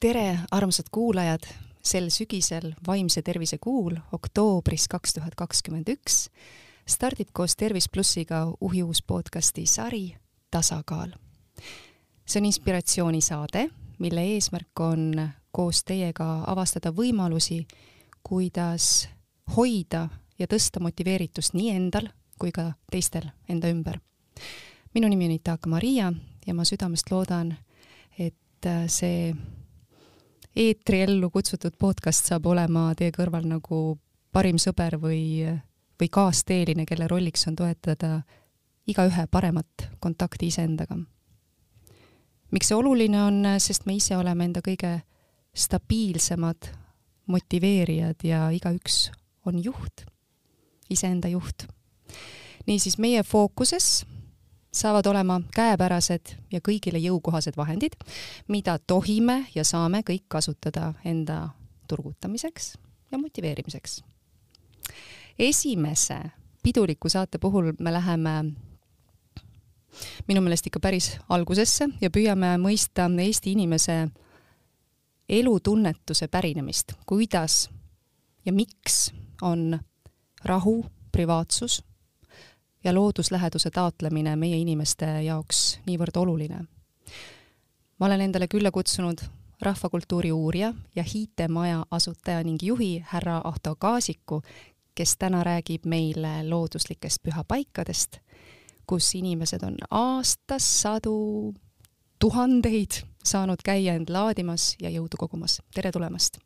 tere, armsad kuulajad, sel sügisel vaimse tervise kuul oktoobris kaks tuhat kakskümmend üks stardib koos Tervis plussiga uhi uus podcasti sari Tasakaal. see on inspiratsioonisaade, mille eesmärk on koos teiega avastada võimalusi, kuidas hoida ja tõsta motiveeritust nii endal kui ka teistel enda ümber. minu nimi on Itaka Maria ja ma südamest loodan, et see eetri ellu kutsutud podcast saab olema teie kõrval nagu parim sõber või, või kaasteeline, kelle rolliks on toetada igaühe paremat kontakti iseendaga. miks see oluline on, sest me ise oleme enda kõige stabiilsemad motiveerijad ja igaüks on juht, iseenda juht. niisiis meie fookuses saavad olema käepärased ja kõigile jõukohased vahendid, mida tohime ja saame kõik kasutada enda turgutamiseks ja motiveerimiseks. esimese piduliku saate puhul me läheme minu meelest ikka päris algusesse ja püüame mõista Eesti inimese elutunnetuse pärinemist, kuidas ja miks on rahu, privaatsus ja loodusläheduse taotlemine meie inimeste jaoks niivõrd oluline. ma olen endale külla kutsunud rahvakultuuri uurija ja Hiitemaja asutaja ning juhi härra Ahto Kaasiku, kes täna räägib meile looduslikest pühapaikadest, kus inimesed on aastasadu, tuhandeid saanud käia end laadimas ja jõudu kogumas. tere tulemast!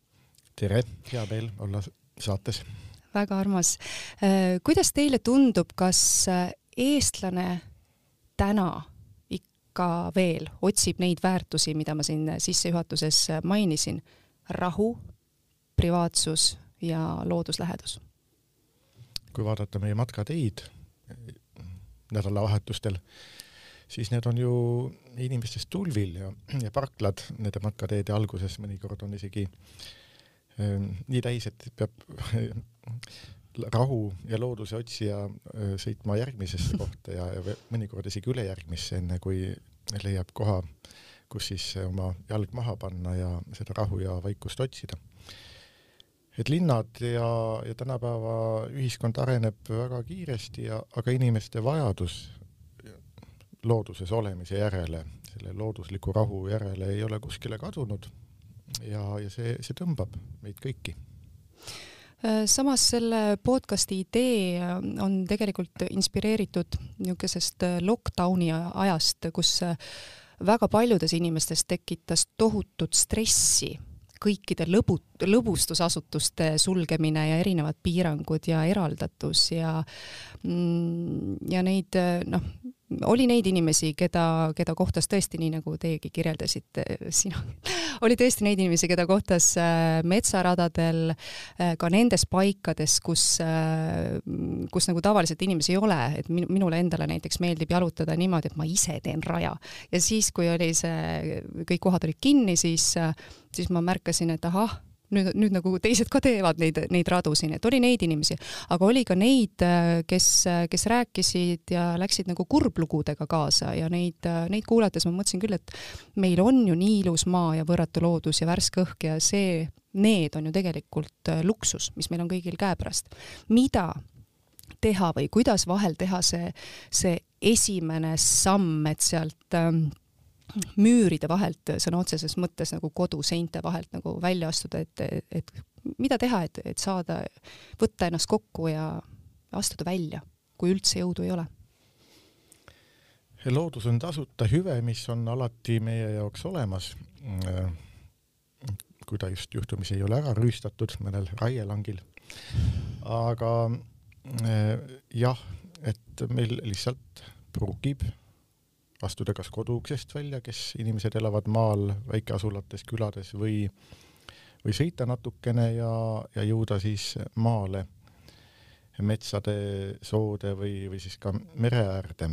tere, hea meel olla saates väga armas. Äh, kuidas teile tundub, kas äh, eestlane täna ikka veel otsib neid väärtusi, mida ma siin sissejuhatuses mainisin, rahu, privaatsus ja looduslähedus? kui vaadata meie matkateid nädalavahetustel, siis need on ju inimestest tulvil ja, ja parklad nende matkateede alguses mõnikord on isegi äh, nii täis, et peab rahu ja looduse otsija sõitma järgmisesse kohta ja, ja mõnikord isegi ülejärgmisse, enne kui leiab koha, kus siis oma jalg maha panna ja seda rahu ja vaikust otsida. et linnad ja, ja tänapäeva ühiskond areneb väga kiiresti ja, aga inimeste vajadus looduses olemise järele, selle loodusliku rahu järele ei ole kuskile kadunud ja, ja see, see tõmbab meid kõiki. Äh, samas selle podcasti idee äh, on tegelikult inspireeritud niisugusest äh, lockdowni ajast, kus väga paljudes inimestes tekitas tohutut stressi kõikide lõbu, lõbustusasutuste sulgemine ja erinevad piirangud ja eraldatus ja mm, ja neid noh, oli neid inimesi, keda, keda kohtas tõesti nii, nagu teiegi kirjeldasite, sina, oli tõesti neid inimesi, keda kohtas äh, metsaradadel, äh, ka nendes paikades, kus, kus nagu tavaliselt inimesi ei ole, et minule endale näiteks meeldib jalutada niimoodi, et ma ise teen raja. ja siis, kui oli see, kõik kohad olid kinni, siis, siis ma märkasin, et ahah, nüüd, nüüd nagu teised ka teevad neid, neid radu siin, et oli neid inimesi, aga oli ka neid, kes, kes rääkisid ja läksid nagu kurblugudega kaasa ja neid, neid kuulates ma mõtlesin küll, et meil on ju nii ilus maa ja võrratu loodus ja värske õhk ja see, need on ju tegelikult luksus, mis meil on kõigil käepärast. mida teha või kuidas vahel teha see, see esimene samm, et sealt ähm, müüride vahelt sõna otseses mõttes nagu koduseinte vahelt nagu välja astuda, et, et mida teha, et, et saada, võtta ennast kokku ja astuda välja, kui üldse jõudu ei ole? loodus on tasuta hüve, mis on alati meie jaoks olemas. kui ta just juhtumisi ei ole ära rüüstatud mõnel raielangil. aga jah, et meil lihtsalt pruugib astuda kas koduuksest välja, kes inimesed elavad maal, väikeasulates, külades või, või sõita natukene ja, ja jõuda siis maale, metsade, soode või, või siis ka mere äärde.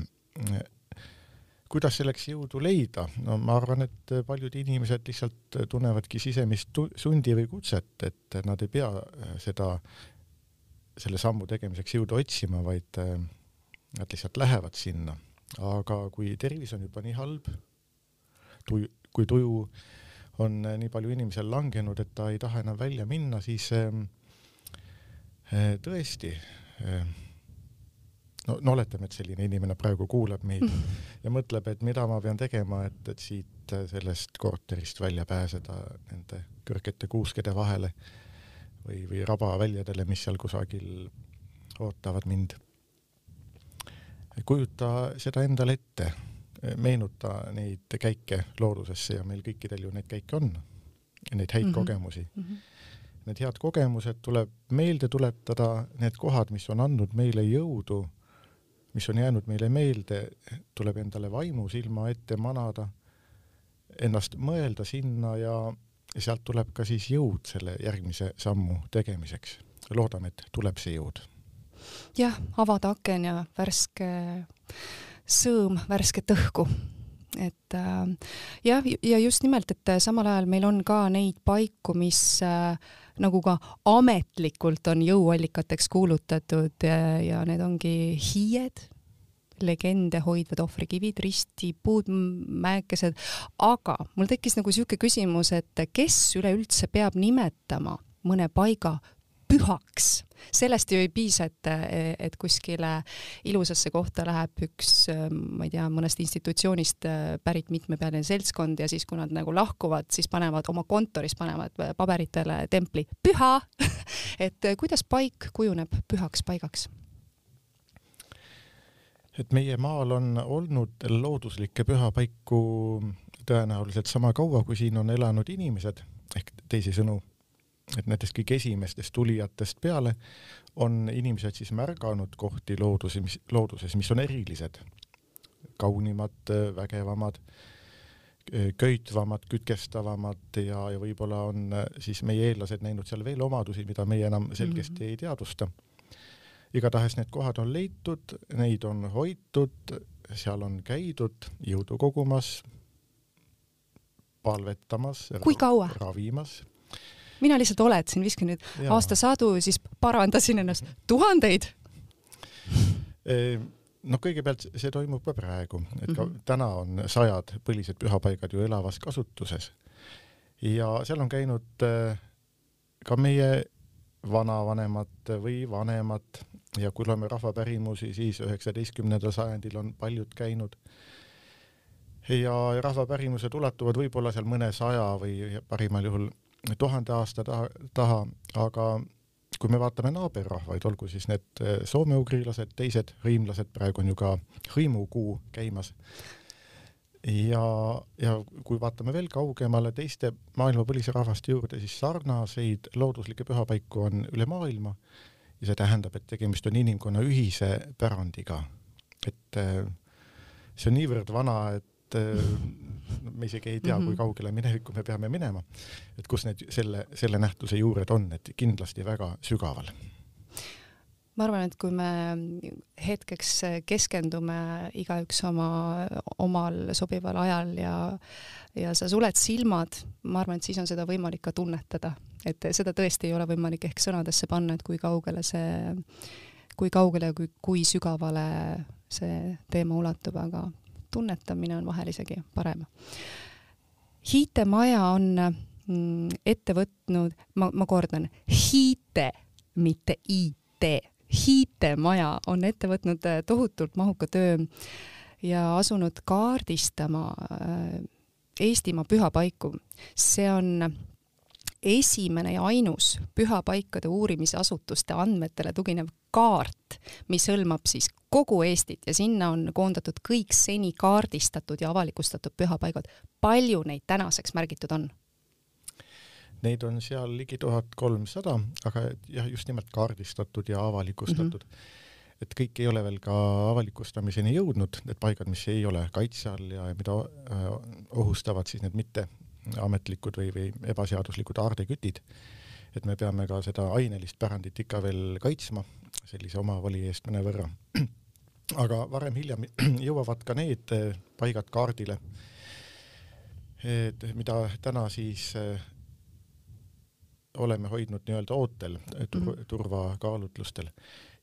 kuidas selleks jõudu leida? no ma arvan, et paljud inimesed lihtsalt tunnevadki sisemist sundi või kutset, et nad ei pea seda, selle sammu tegemiseks jõudu otsima, vaid nad lihtsalt lähevad sinna aga kui tervis on juba nii halb, tuju, kui tuju on nii palju inimesel langenud, et ta ei taha enam välja minna, siis ähm, äh, tõesti äh, no, no oletame, et selline inimene praegu kuulab meid ja mõtleb, et mida ma pean tegema, et, et siit sellest korterist välja pääseda nende kõrgete kuuskede vahele või, või rabaväljadele, mis seal kusagil ootavad mind. Kujuta seda endale ette, meenuta neid käike loodusesse ja meil kõikidel ju neid käike on, neid häid mm -hmm. kogemusi mm. -hmm. Need head kogemused tuleb meelde tuletada, need kohad, mis on andnud meile jõudu, mis on jäänud meile meelde, tuleb endale vaimusilma ette manada, ennast mõelda sinna ja sealt tuleb ka siis jõud selle järgmise sammu tegemiseks. loodame, et tuleb see jõud jah, avada aken ja värske sõõm värsket õhku et äh, jah, ja just nimelt, et samal ajal meil on ka neid paiku, mis äh, nagu ka ametlikult on jõuallikateks kuulutatud ja, ja need ongi hiied, legende hoidvad ohvrikivid, ristipuud, mäekesed, aga mul tekkis nagu niisugune küsimus, et kes üleüldse peab nimetama mõne paiga pühaks. sellest ju ei piisa, et, et kuskile ilusasse kohta läheb üks, ma ei tea, mõnest institutsioonist pärit mitmepealine seltskond ja siis, kui nad nagu lahkuvad, siis panevad oma kontoris, panevad paberitele templi püha et kuidas paik kujuneb pühaks paigaks? et meie maal on olnud looduslikke pühapaiku tõenäoliselt sama kaua, kui siin on elanud inimesed ehk teisisõnu et nendest kõige esimestest tulijatest peale on inimesed siis märganud kohti loodusi, mis, looduses, mis on erilised, kaunimad, vägevamad, köitvamad, kütkestavamad ja, ja võib-olla on siis meie eellased näinud seal veel omadusi, mida meie enam selgesti mm -hmm. ei teadvusta. igatahes need kohad on leitud, neid on hoitud, seal on käidud jõudu kogumas, palvetamas, ravimas mina lihtsalt oletasin, viskan nüüd aastasadu, siis parandasin ennast tuhandeid. noh, kõigepealt see toimub ka praegu, et ka mm -hmm. täna on sajad põlised pühapaigad ju elavas kasutuses ja seal on käinud äh, ka meie vanavanemad või vanemad ja kui loeme rahvapärimusi, siis üheksateistkümnendal sajandil on paljud käinud ja rahvapärimused ulatuvad võib-olla seal mõnesaja või parimal juhul tuhande aasta taha, taha, aga kui me vaatame naaberrahvaid, olgu siis need eh, soome-ugrilased, teised hõimlased, praegu on ju ka hõimukuu käimas, ja, ja kui vaatame veel kaugemale teiste maailma põlise rahvaste juurde, siis sarnaseid looduslikke pühapaiku on üle maailma ja see tähendab, et tegemist on inimkonna ühise pärandiga. et eh, see on niivõrd vana, et eh, me isegi ei tea mm, -hmm. kui mhm. kaugele minevikku me peame minema. et kus need selle, selle nähtuse juured on, et kindlasti väga sügaval ma arvan, et kui me hetkeks keskendume igaüks oma, omal sobival ajal ja, ja sa suled silmad, ma arvan, et siis on seda võimalik ka tunnetada, et seda tõesti ei ole võimalik ehk sõnadesse panna, et kui kaugele see, kui kaugele ja kui, kui sügavale see teema ulatub, aga tunnetamine on vahel isegi parem. Hiite maja on mm, ette võtnud, ma, ma kordan, Hiite, mitte IT. Hiite maja on ette võtnud äh, tohutult mahuka töö ja asunud kaardistama äh, Eestimaa pühapaiku. see on esimene ja ainus pühapaikade uurimisasutuste andmetele tuginev kaart, mis hõlmab siis kogu Eestit ja sinna on koondatud kõik seni kaardistatud ja avalikustatud pühapaigad. palju neid tänaseks märgitud on? Neid on seal ligi tuhat kolmsada, aga jah, just nimelt kaardistatud ja avalikustatud mm. -hmm. et kõik ei ole veel ka avalikustamiseni jõudnud, need paigad, mis ei ole kaitse all ja mida äh, ohustavad siis need mitte ametlikud või, või ebaseaduslikud aardekütid. et me peame ka seda ainelist pärandit ikka veel kaitsma sellise omavoli eest mõnevõrra. aga varem-hiljem jõuavad ka need eh, paigad kaardile, et mida täna siis eh, oleme hoidnud nii-öelda ootel tur mm -hmm. turvakaalutlustel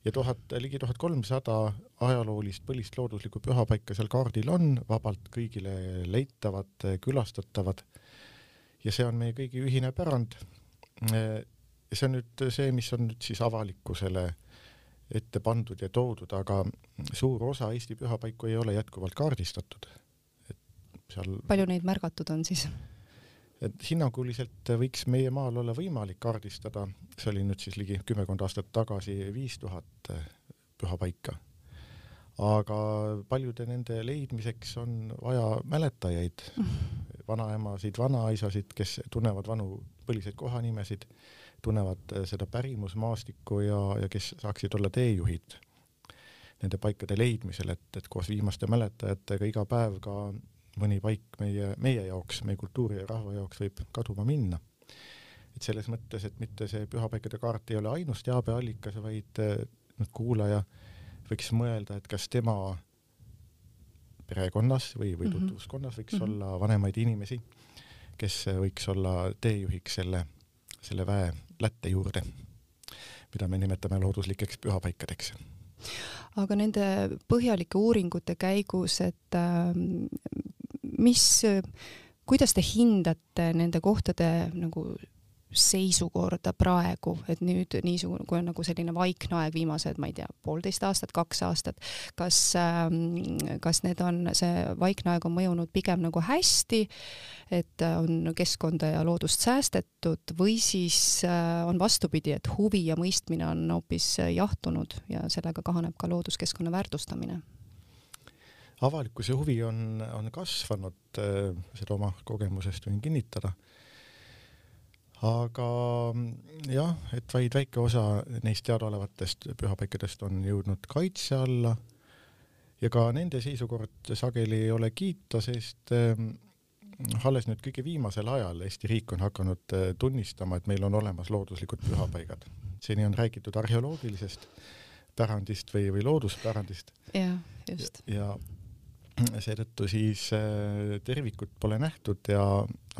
ja tuhat, ligi tuhat kolmsada ajaloolist põlist looduslikku pühapaika seal kaardil on, vabalt kõigile leitavad, külastatavad ja see on meie kõigi ühine pärand. see on nüüd see, mis on nüüd siis avalikkusele ette pandud ja toodud, aga suur osa Eesti pühapaiku ei ole jätkuvalt kaardistatud. et seal palju neid märgatud on siis? et hinnanguliselt võiks meie maal olla võimalik kaardistada, see oli nüüd siis ligi kümmekond aastat tagasi, viis tuhat pühapaika. aga paljude nende leidmiseks on vaja mäletajaid, vanaemasid, vanaisasid, kes tunnevad vanu põliseid kohanimesid, tunnevad seda pärimusmaastikku ja, ja kes saaksid olla teejuhid nende paikade leidmisel, et, et koos viimaste mäletajatega iga päev ka mõni paik meie, meie jaoks, meie kultuuri ja rahva jaoks võib kaduma minna. et selles mõttes, et mitte see pühapaikade kaart ei ole ainus teabeallikas, vaid nüüd kuulaja võiks mõelda, et kas tema perekonnas või, või mhm. tutvuskonnas võiks mm -hmm. olla vanemaid inimesi, kes võiks olla teejuhiks selle, selle väe lätte juurde, mida me nimetame looduslikeks pühapaikadeks aga nende põhjalike uuringute käigus, et äh, mis, kuidas te hindate nende kohtade nagu seisukorda praegu, et nüüd niisugune, kui on nagu selline vaikne aeg, viimased, ma ei tea, poolteist aastat, kaks aastat, kas äh,, kas need on, see vaikne aeg on mõjunud pigem nagu hästi, et on keskkonda ja loodust säästetud või siis äh, on vastupidi, et huvi ja mõistmine on hoopis jahtunud ja sellega kahaneb ka looduskeskkonna väärtustamine? avalikkuse huvi on, on kasvanud, äh, seda oma kogemusest võin kinnitada aga jah, et vaid väike osa neist teadaolevatest pühapaikadest on jõudnud kaitse alla ja ka nende seisukord sageli ei ole kiita, sest ähm, alles nüüd kõige viimasel ajal Eesti riik on hakanud äh, tunnistama, et meil on olemas looduslikud pühapaigad. seni on räägitud arheoloogilisest pärandist või, või looduspärandist. jah, just. ja, seetõttu siis äh, tervikut pole nähtud ja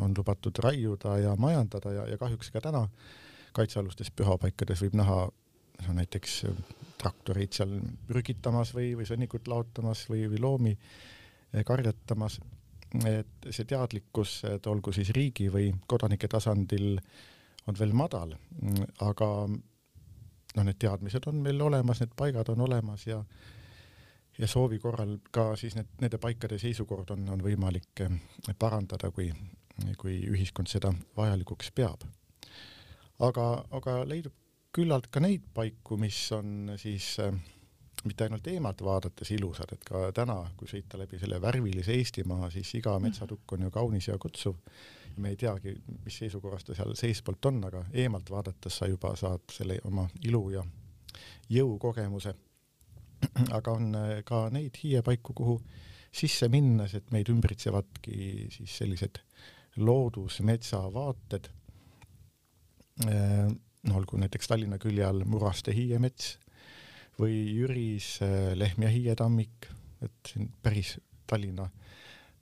on lubatud raiuda ja majandada ja, ja kahjuks ka täna kaitsealustes pühapaikades võib näha no näiteks äh, traktoreid seal prügitamas või, või sõnnikut laotamas või, või loomi äh, karjatamas. et see teadlikkus, et olgu siis riigi või kodanike tasandil, on veel madal, aga noh, need teadmised on meil olemas, need paigad on olemas ja ja soovi korral ka siis need, nende paikade seisukord on, on võimalik eh, parandada, kui, kui ühiskond seda vajalikuks peab. aga, aga leidub küllalt ka neid paiku, mis on siis äh, mitte ainult eemalt vaadates ilusad, et ka täna, kui sõita läbi selle värvilise Eestimaa, siis iga metsatukk on ju kaunis ja kutsuv. me ei teagi, mis seisukorras ta seal seestpoolt on, aga eemalt vaadates sa juba saad selle oma ilu ja jõukogemuse aga on äh, ka neid hiiepaiku, kuhu sisse minnes, et meid ümbritsevadki siis sellised loodusmetsavaated. no olgu näiteks Tallinna külje all Muraste hiiemets või Jüris äh, Lehm ja hiietammik, et siin päris Tallinna,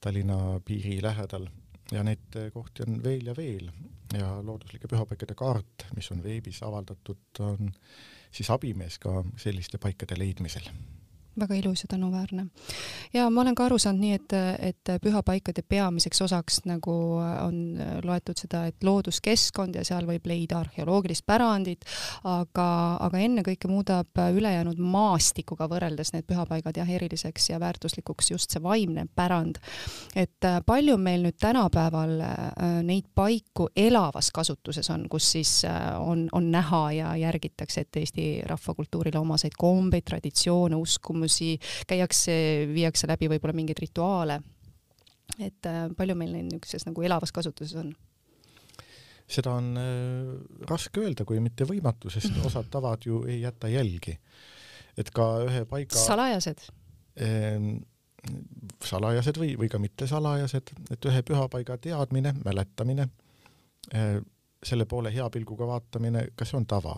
Tallinna piiri lähedal ja neid äh, kohti on veel ja veel ja looduslike pühapaikade kaart, mis on veebis avaldatud, on siis abimees ka selliste paikade leidmisel väga ilus ja tänuväärne. ja ma olen ka aru saanud nii, et, et pühapaikade peamiseks osaks nagu on loetud seda, et looduskeskkond ja seal võib leida arheoloogilist pärandit, aga, aga ennekõike muudab ülejäänud maastikuga võrreldes need pühapaigad jah, eriliseks ja väärtuslikuks just see vaimne pärand. et palju meil nüüd tänapäeval äh, neid paiku elavas kasutuses on, kus siis äh, on, on näha ja järgitakse, et Eesti rahvakultuurile omaseid kombeid, traditsioone, uskumusi, sündmusi, käiakse, viiakse läbi võib-olla mingeid rituaale. et äh, palju meil neid niisuguses nagu elavas kasutuses on? seda on äh, raske öelda, kui mitte võimatu, sest osad tavad ju ei jäta jälgi. et ka ühe paiga salajased äh,? salajased või, või ka mittesalajased, et ühe pühapaiga teadmine, mäletamine äh,, selle poole hea pilguga vaatamine, kas see on tava?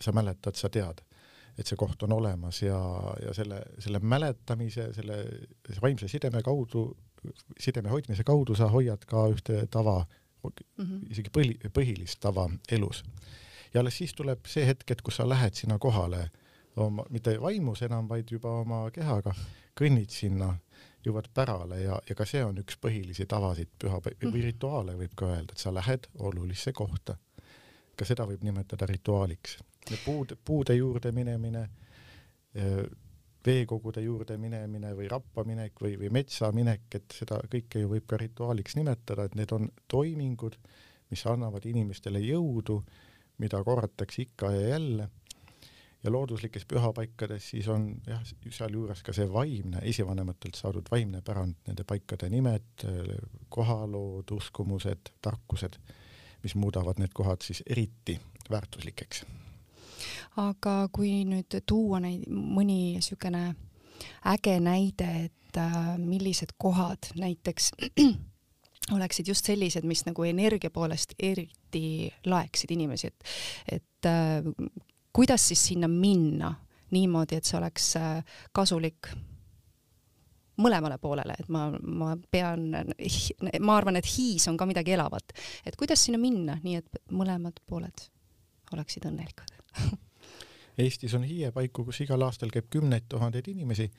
sa mäletad, sa tead et see koht on olemas ja, ja selle, selle mäletamise, selle vaimse sideme kaudu, sideme hoidmise kaudu sa hoiad ka ühte tava mm, -hmm. isegi põhi, põhilist tava elus. ja alles siis tuleb see hetk, et kus sa lähed sinna kohale oma, mitte vaimus enam, vaid juba oma kehaga kõnnid sinna jõuad pärale ja, ja ka see on üks põhilisi tavasid püha või Mhm. rituaale võib ka öelda, et sa lähed olulisse kohta. ka seda võib nimetada rituaaliks. Puud, puude juurde minemine, veekogude juurde minemine või rappa minek või, või metsa minek, et seda kõike ju võib ka rituaaliks nimetada, et need on toimingud, mis annavad inimestele jõudu, mida korratakse ikka ja jälle ja looduslikes pühapaikades siis on jah, sealjuures ka see vaimne, esivanematelt saadud vaimne pärand, nende paikade nimed, kohalood, uskumused, tarkused, mis muudavad need kohad siis eriti väärtuslikeks. Aga kui nüüd tuua neid, mõni niisugune äge näide, et äh, millised kohad näiteks oleksid just sellised, mis nagu energia poolest eriti laeksid inimesi, et, et äh, kuidas siis sinna minna niimoodi, et see oleks äh, kasulik mõlemale poolele, et ma, ma pean, ma arvan, et hiis on ka midagi elavat, et kuidas sinna minna, nii et mõlemad pooled oleksid õnnelikud Eestis on hiiepaiku, kus igal aastal käib kümneid tuhandeid inimesi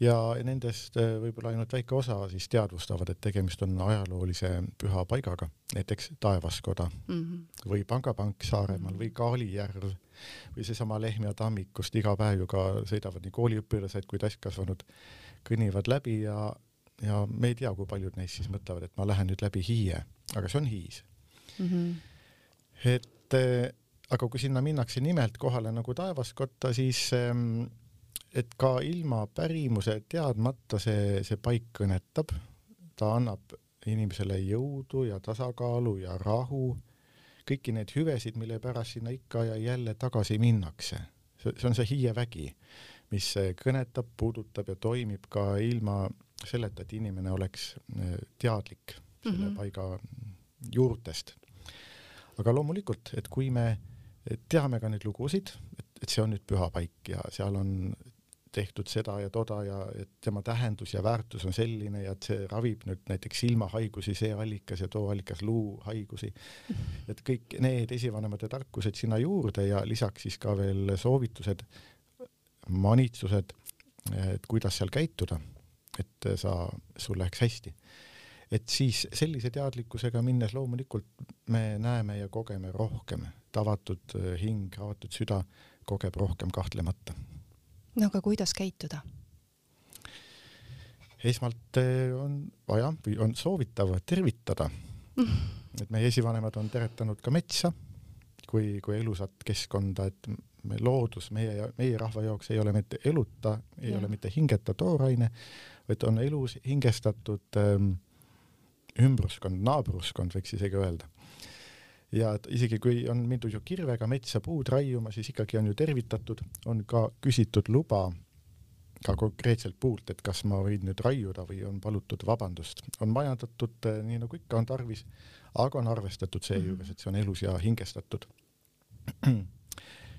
ja nendest äh, võib-olla ainult väike osa siis teadvustavad, et tegemist on ajaloolise püha paigaga, näiteks Taevaskoda mm -hmm. või Pangapank Saaremaal või Kaalijärv või seesama Lehtme tammik, kust iga päev ju ka sõidavad nii kooliõpilased kui täiskasvanud, kõnnivad läbi ja, ja me ei tea, kui paljud neist siis mõtlevad, et ma lähen nüüd läbi Hiie, aga see on Hiis mm. -hmm. et äh, aga kui sinna minnakse nimelt kohale nagu taevaskotta, siis ähm, et ka ilma pärimuse teadmata see, see paik kõnetab, ta annab inimesele jõudu ja tasakaalu ja rahu, kõiki neid hüvesid, mille pärast sinna ikka ja jälle tagasi minnakse. see, see on see hiievägi, mis kõnetab, puudutab ja toimib ka ilma selleta, et inimene oleks teadlik selle mm -hmm. paiga juurtest. aga loomulikult, et kui me teame ka neid lugusid, et, et see on nüüd püha paik ja seal on tehtud seda ja toda ja et tema tähendus ja väärtus on selline ja et see ravib nüüd näiteks silmahaigusi, see allikas ja too allikas luuhaigusi. et kõik need esivanemate tarkused sinna juurde ja lisaks siis ka veel soovitused, manitsused, et kuidas seal käituda, et sa, sul läheks hästi. Et siis sellise teadlikkusega minnes loomulikult me näeme ja kogeme rohkem, et avatud hing, avatud süda kogeb rohkem kahtlemata no aga kuidas käituda? esmalt on vaja või on soovitav tervitada mm.. et meie esivanemad on teretanud ka metsa kui, kui elusat keskkonda, et me loodus meie, meie rahva jaoks ei ole mitte eluta, ei ja. ole mitte hingeta tooraine, vaid on elus hingestatud ähm, ümbruskond, naabruskond võiks isegi öelda ja et isegi kui on mindud ju kirvega metsa puud raiuma, siis ikkagi on ju tervitatud, on ka küsitud luba ka konkreetselt puult, et kas ma võin nüüd raiuda või on palutud vabandust. on majandatud nii nagu ikka on tarvis, aga on arvestatud seejuures, et see on elus ja hingestatud.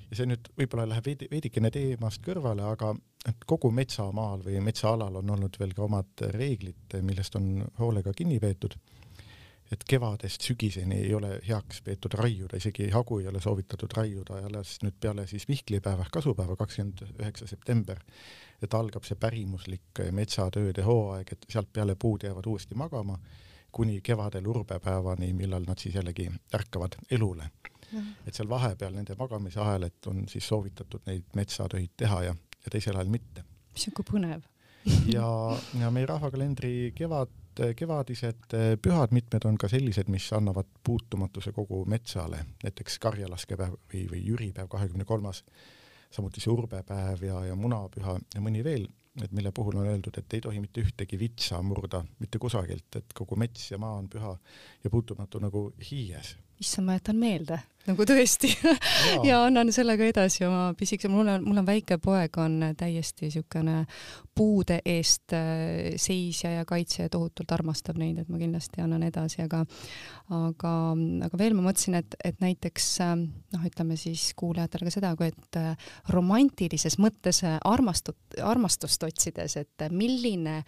Ja see nüüd võib-olla läheb veidi, veidikene teemast kõrvale, aga et kogu metsamaal või metsaalal on olnud veel ka omad reeglid, millest on hoolega kinni peetud et kevadest sügiseni ei ole heaks peetud raiuda, isegi hagu ei ole soovitatud raiuda ja alles nüüd peale siis vihklipäeva ehk kasupäeva, kakskümmend üheksa september, et algab see pärimuslik metsatööde hooaeg, et sealt peale puud jäävad uuesti magama kuni kevadel urbepäevani, millal nad siis jällegi ärkavad elule. Et seal vahepeal nende magamise ajal, et on siis soovitatud neid metsatöid teha ja, ja teisel ajal mitte. sihuke põnev. Ja, ja meie rahvakalendri kevad kevadised pühad, mitmed on ka sellised, mis annavad puutumatuse kogu metsale, näiteks karjalaskepäev või, või jüripäev, kahekümne kolmas, samuti see urbepäev ja, ja munapüha ja mõni veel, et mille puhul on öeldud, et ei tohi mitte ühtegi vitsa murda mitte kusagilt, et kogu mets ja maa on püha ja puutumatu nagu hiies issand, ma jätan meelde, nagu tõesti. Ja annan selle ka edasi oma pisikese, mul on, mul on väike poeg, on täiesti niisugune puude eest äh, seisja ja kaitsja ja tohutult armastab neid, et ma kindlasti annan edasi, aga aga, aga veel ma mõtlesin, et, et näiteks äh, noh, ütleme siis kuulajatele ka seda, kui et äh, romantilises mõttes armastut, armastust otsides, et milline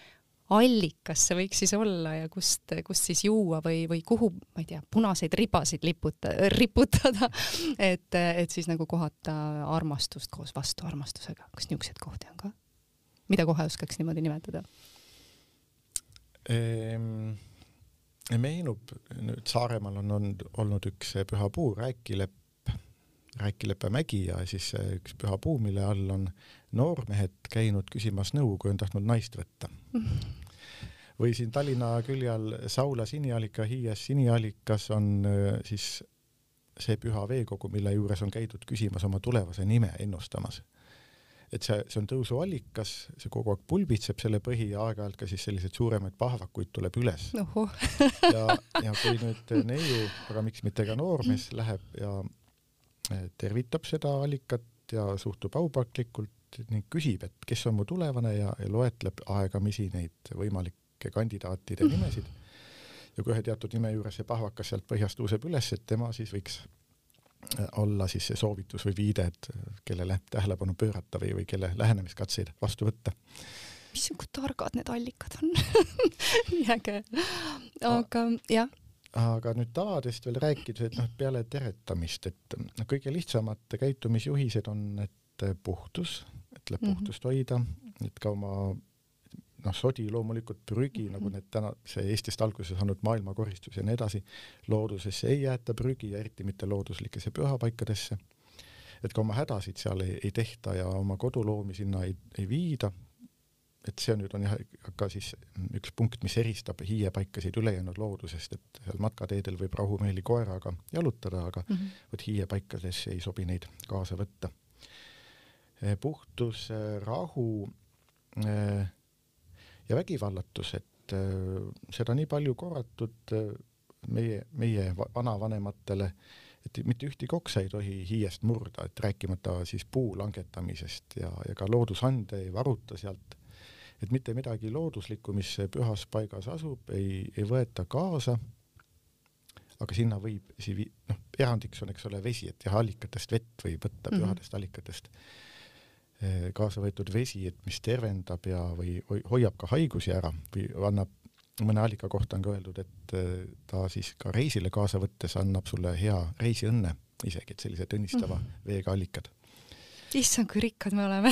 allikas see võiks siis olla ja kust, kust siis juua või, või kuhu, ma ei tea, punaseid ribasid liputa, riputada, et, et siis nagu kohata armastust koos vastuarmastusega. kas niisuguseid kohti on ka? mida kohe oskaks niimoodi nimetada? ehm,? meenub, nüüd Saaremaal on olnud, olnud üks pühapuu, Rääkilepp, Rääkileppe mägi ja siis üks pühapuu, mille all on noormehed käinud küsimas nõu, kui on tahtnud naist võtta või siin Tallinna külje all Saula siniallika, Hiies siniallikas on siis see püha veekogu, mille juures on käidud küsimas oma tulevase nime ennustamas et see, see on tõusuallikas, see kogu aeg pulbitseb selle põhi ja aeg-ajalt ka siis selliseid suuremaid pahvakuid tuleb üles. ja, ja kui nüüd neiu, aga miks mitte ka noormees läheb ja eh, tervitab seda allikat ja suhtub aupaklikult ning küsib, et kes on mu tulevane ja, ja loetleb aegamisi neid võimalikke kandidaatide nimesid. ja kui ühe teatud nime juures see pahvakas sealt põhjast tõuseb üles, et tema siis võiks olla siis see soovitus või viide, et kellele tähelepanu pöörata või, või kelle lähenemiskatseid vastu võtta. mis targad need allikad on nii äge. aga jah aga nüüd tavadest veel rääkides, et noh, peale teretamist, et noh, kõige lihtsamad käitumisjuhised on, et puhtus, et tuleb mm -hmm. puhtust hoida, et ka oma noh, sodi loomulikult, prügi mm, -hmm. nagu need täna, see Eestist alguse saanud maailmakoristus ja nii edasi, loodusesse ei jäeta prügi ja eriti mitte looduslikesse pühapaikadesse. et ka oma hädasid seal ei, ei tehta ja oma koduloomi sinna ei, ei viida. et see nüüd on jah, ka siis üks punkt, mis eristab hiiepaikasid ülejäänud loodusest, et seal matkateedel võib rahumeeli koeraga jalutada, aga mm -hmm. vot hiiepaikadesse ei sobi neid kaasa võtta. puhtus, rahu äh, ja vägivallatus, et äh, seda nii palju korratud äh, meie, meie vanavanematele, et mitte ühtegi oksa ei tohi hiiest murda, et rääkimata siis puu langetamisest ja, ja ka loodusande ei varuta sealt. et mitte midagi looduslikku, mis pühas paigas asub, ei, ei võeta kaasa. aga sinna võib, noh, erandiks on, eks ole, vesi, et jah, allikatest vett võib võtta mm -hmm. pühadest allikatest kaasa võetud vesi, et mis tervendab ja, või hoiab ka haigusi ära või annab, mõne allika kohta on ka öeldud, et eh, ta siis ka reisile kaasa võttes annab sulle hea reisiõnne isegi, et sellised õnnistava mm -hmm. veega allikad. issand, kui rikkad me oleme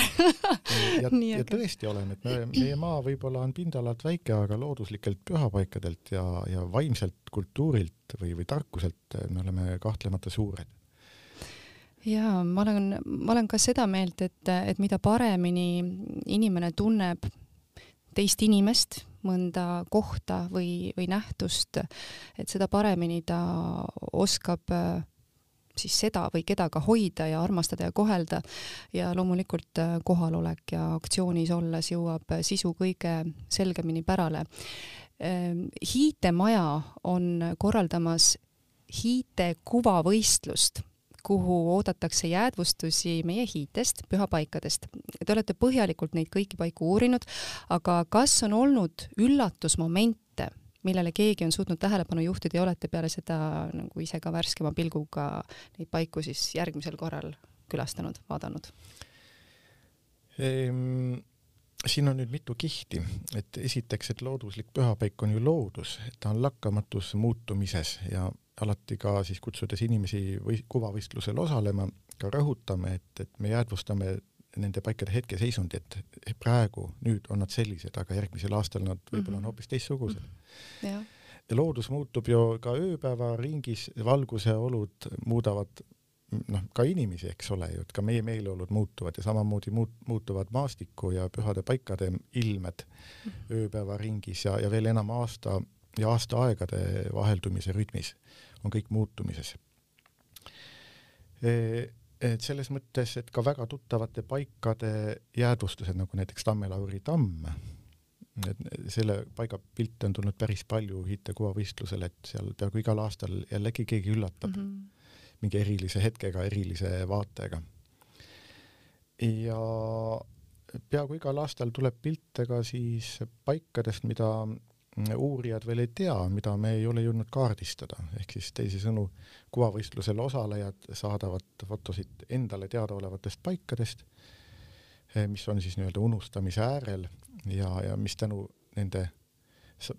ja, ja tõesti oleme, et me, meie maa võib-olla on pindalalt väike, aga looduslikelt pühapaikadelt ja, ja vaimselt kultuurilt või, või tarkuselt me oleme kahtlemata suured jaa, ma olen, ma olen ka seda meelt, et, et mida paremini inimene tunneb teist inimest, mõnda kohta või, või nähtust, et seda paremini ta oskab siis seda või keda ka hoida ja armastada ja kohelda ja loomulikult kohalolek ja aktsioonis olles jõuab sisu kõige selgemini pärale. Hiite-maja on korraldamas Hiite kuvavõistlust kuhu oodatakse jäädvustusi meie hiitest, pühapaikadest. Te olete põhjalikult neid kõiki paiku uurinud, aga kas on olnud üllatusmomente, millele keegi on suutnud tähelepanu juhtida ja olete peale seda nagu ise ka värskema pilguga neid paiku siis järgmisel korral külastanud, vaadanud ehm,? siin on nüüd mitu kihti, et esiteks, et looduslik pühapaik on ju loodus, ta on lakkamatus muutumises ja alati ka siis kutsudes inimesi või kuvavõistlusel osalema, ka rõhutame, et, et me jäädvustame nende paikade hetkeseisundi, et praegu, nüüd on nad sellised, aga järgmisel aastal nad võib-olla on mhm. hoopis teistsugused mm. -hmm. Ja. loodus muutub ju ka ööpäevaringis, valguse olud muudavad noh, ka inimesi, eks ole ju, et ka meie meeleolud muutuvad ja samamoodi muut-, muutuvad maastiku ja pühade paikade ilmed mm -hmm. ööpäevaringis ja, ja veel enam aasta ja aastaaegade vaheldumise rütmis on kõik muutumises. Et selles mõttes, et ka väga tuttavate paikade jäädvustused, nagu näiteks Tamme-Lauri tamm, et selle paiga pilte on tulnud päris palju hiitekuvavõistlusel, et seal peaaegu igal aastal jällegi keegi üllatab mm -hmm. mingi erilise hetkega, erilise vaatega. ja peaaegu igal aastal tuleb pilte ka siis paikadest, mida uurijad veel ei tea, mida me ei ole jõudnud kaardistada, ehk siis teisisõnu, kuvavõistlusel osalejad saadavad fotosid endale teadaolevatest paikadest, eh, mis on siis nii-öelda unustamise äärel ja, ja mis tänu nende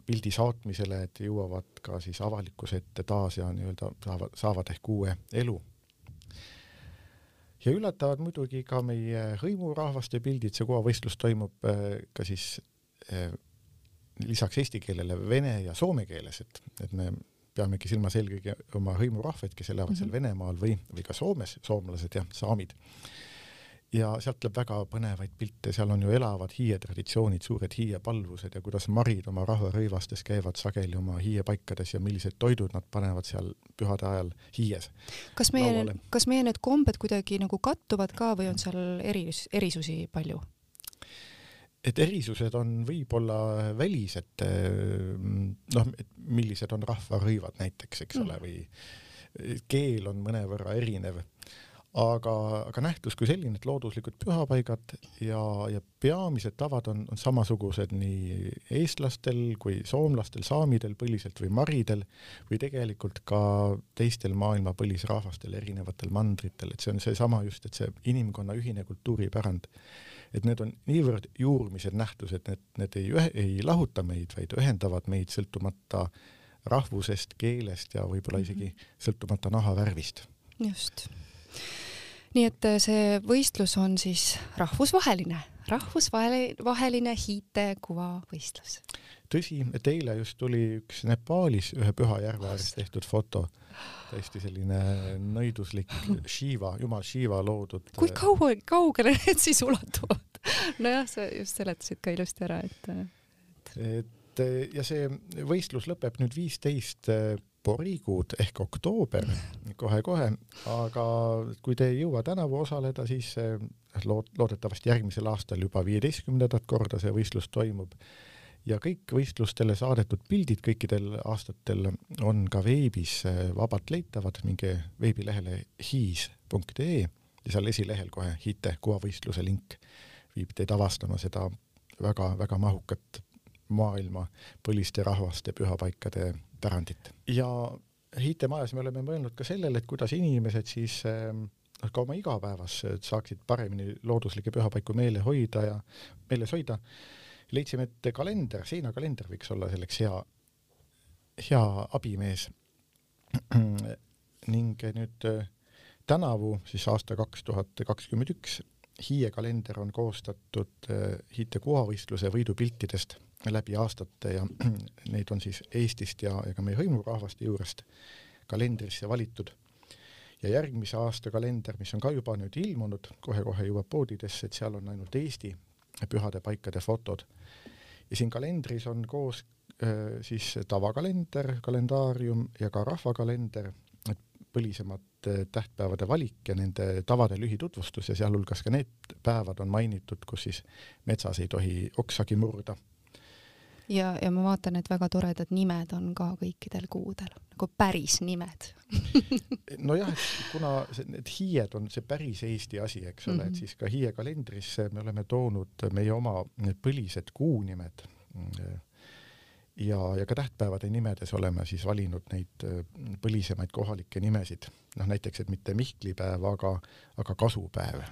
pildi saatmisele, et jõuavad ka siis avalikkuse ette taas ja nii-öelda saavad, saavad ehk uue elu. ja üllatavad muidugi ka meie hõimurahvaste pildid, see kuvavõistlus toimub eh, ka siis eh, lisaks eesti keelele vene ja soome keeles, et, et me peamegi silmas eelkõige oma hõimurahvaid, kes elavad mm -hmm. seal mhm. Venemaal või, või ka Soomes, soomlased jah, saamid ja sealt tuleb väga põnevaid pilte, seal on ju elavad hiietraditsioonid, suured hiiepalvused ja kuidas marid oma rahvarõivastes käivad sageli oma hiiepaikades ja millised toidud nad panevad seal pühade ajal hiies. kas meie, kas meie need kombed kuidagi nagu kattuvad ka või on seal eris, erisusi palju? Et erisused on võib-olla välised, noh, et millised on rahvarõivad näiteks, eks ole, mm. või keel on mõnevõrra erinev. Aga, aga nähtus kui selline, et looduslikud pühapaigad ja, ja peamised tavad on, on samasugused nii eestlastel kui soomlastel, saamidel põliselt või maridel või tegelikult ka teistel maailma põlisrahvastel erinevatel mandritel, et see on seesama just, et see inimkonna ühine kultuuripärand, et need on niivõrd juurmised nähtused, need, need ei ühe, ei lahuta meid, vaid ühendavad meid sõltumata rahvusest, keelest ja võib-olla isegi mhm. sõltumata nahavärvist. just nii et äh, see võistlus on siis rahvusvaheline, rahvusvaheline hiitekuvavõistlus. tõsi, et eile just tuli üks Nepaalis ühe püha järve ääres tehtud foto, täiesti selline nõiduslik Shiva, jumal Shiva loodud. kui äh, kaua, kaugele need siis ulatuvad? nojah, sa just seletasid ka ilusti ära, et et ja see võistlus lõpeb nüüd viisteist sporikuud ehk oktoober kohe-kohe, aga kui te ei jõua tänavu osaleda, siis lood-, loodetavasti järgmisel aastal juba viieteistkümnendat korda see võistlus toimub. ja kõik võistlustele saadetud pildid kõikidel aastatel on ka veebis vabalt leitavad, minge veebilehele hiis.ee ja seal esilehel kohe HITE kuvavõistluse link viib teid avastama seda väga-väga mahukat maailma põliste rahvaste pühapaikade pärandit. ja hiitemajas me oleme mõelnud ka sellele, et kuidas inimesed siis noh, ka oma igapäevas saaksid paremini looduslikke pühapaiku meele hoida ja, meeles hoida. leidsime, et kalender, seinakalender võiks olla selleks hea, hea abimees. ning nüüd äh, tänavu, siis aasta kaks tuhat kakskümmend üks, Hiie kalender on koostatud äh, Hiite kuhavõistluse võidupiltidest läbi aastate ja neid on siis Eestist ja, ja ka meie hõimurahvaste juurest kalendrisse valitud. Ja järgmise aasta kalender, mis on ka juba nüüd ilmunud, kohe-kohe jõuab poodidesse, et seal on ainult Eesti pühade paikade fotod. ja siin kalendris on koos äh, siis tavakalender, kalendaarium ja ka rahvakalender, et põlisemate tähtpäevade valik ja nende tavade lühitutvustus ja sealhulgas ka need päevad on mainitud, kus siis metsas ei tohi oksagi murda ja, ja ma vaatan, et väga toredad nimed on ka kõikidel kuudel, nagu päris nimed nojah, kuna see, need hiied on see päris Eesti asi, eks ole mm, -hmm. et mhm. siis ka hiie kalendrisse me oleme toonud meie oma need põlised kuunimed. ja, ja ka tähtpäevade nimedes oleme siis valinud neid põlisemaid kohalikke nimesid, noh näiteks, et mitte Mihklipäev, aga, aga kasupäev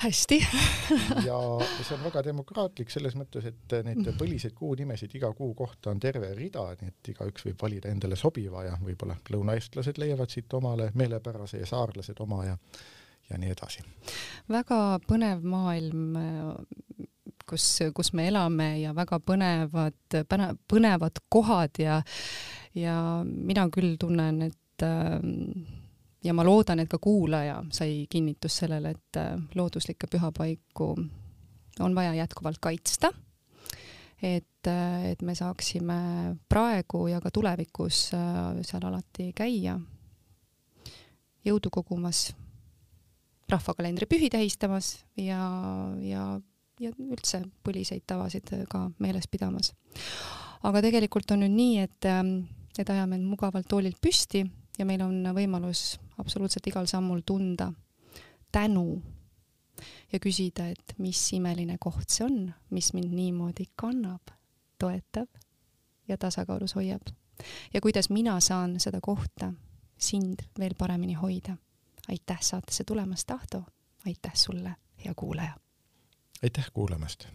hästi ja see on väga demokraatlik selles mõttes, et neid põliseid kuunimesid iga kuu kohta on terve rida, nii et igaüks võib valida endale sobiva ja võib-olla lõunaeestlased leiavad siit omale meelepärase ja saarlased oma ja ja nii edasi. väga põnev maailm, kus, kus me elame ja väga põnevad, põnevad kohad ja ja mina küll tunnen, et äh, ja ma loodan, et ka kuulaja sai kinnitust sellele, et äh, looduslikke pühapaiku on vaja jätkuvalt kaitsta. et, äh, et me saaksime praegu ja ka tulevikus äh, seal alati käia, jõudu kogumas, rahvakalendri pühi tähistamas ja, ja, ja üldse põliseid tavasid ka meeles pidamas. aga tegelikult on nüüd nii, et, et ajame end mugavalt toolilt püsti ja meil on võimalus absoluutselt igal sammul tunda tänu ja küsida, et mis imeline koht see on, mis mind niimoodi kannab, toetab ja tasakaalus hoiab. ja kuidas mina saan seda kohta, sind veel paremini hoida. aitäh saatesse tulemast, Ahto, aitäh sulle, hea kuulaja! aitäh kuulamast!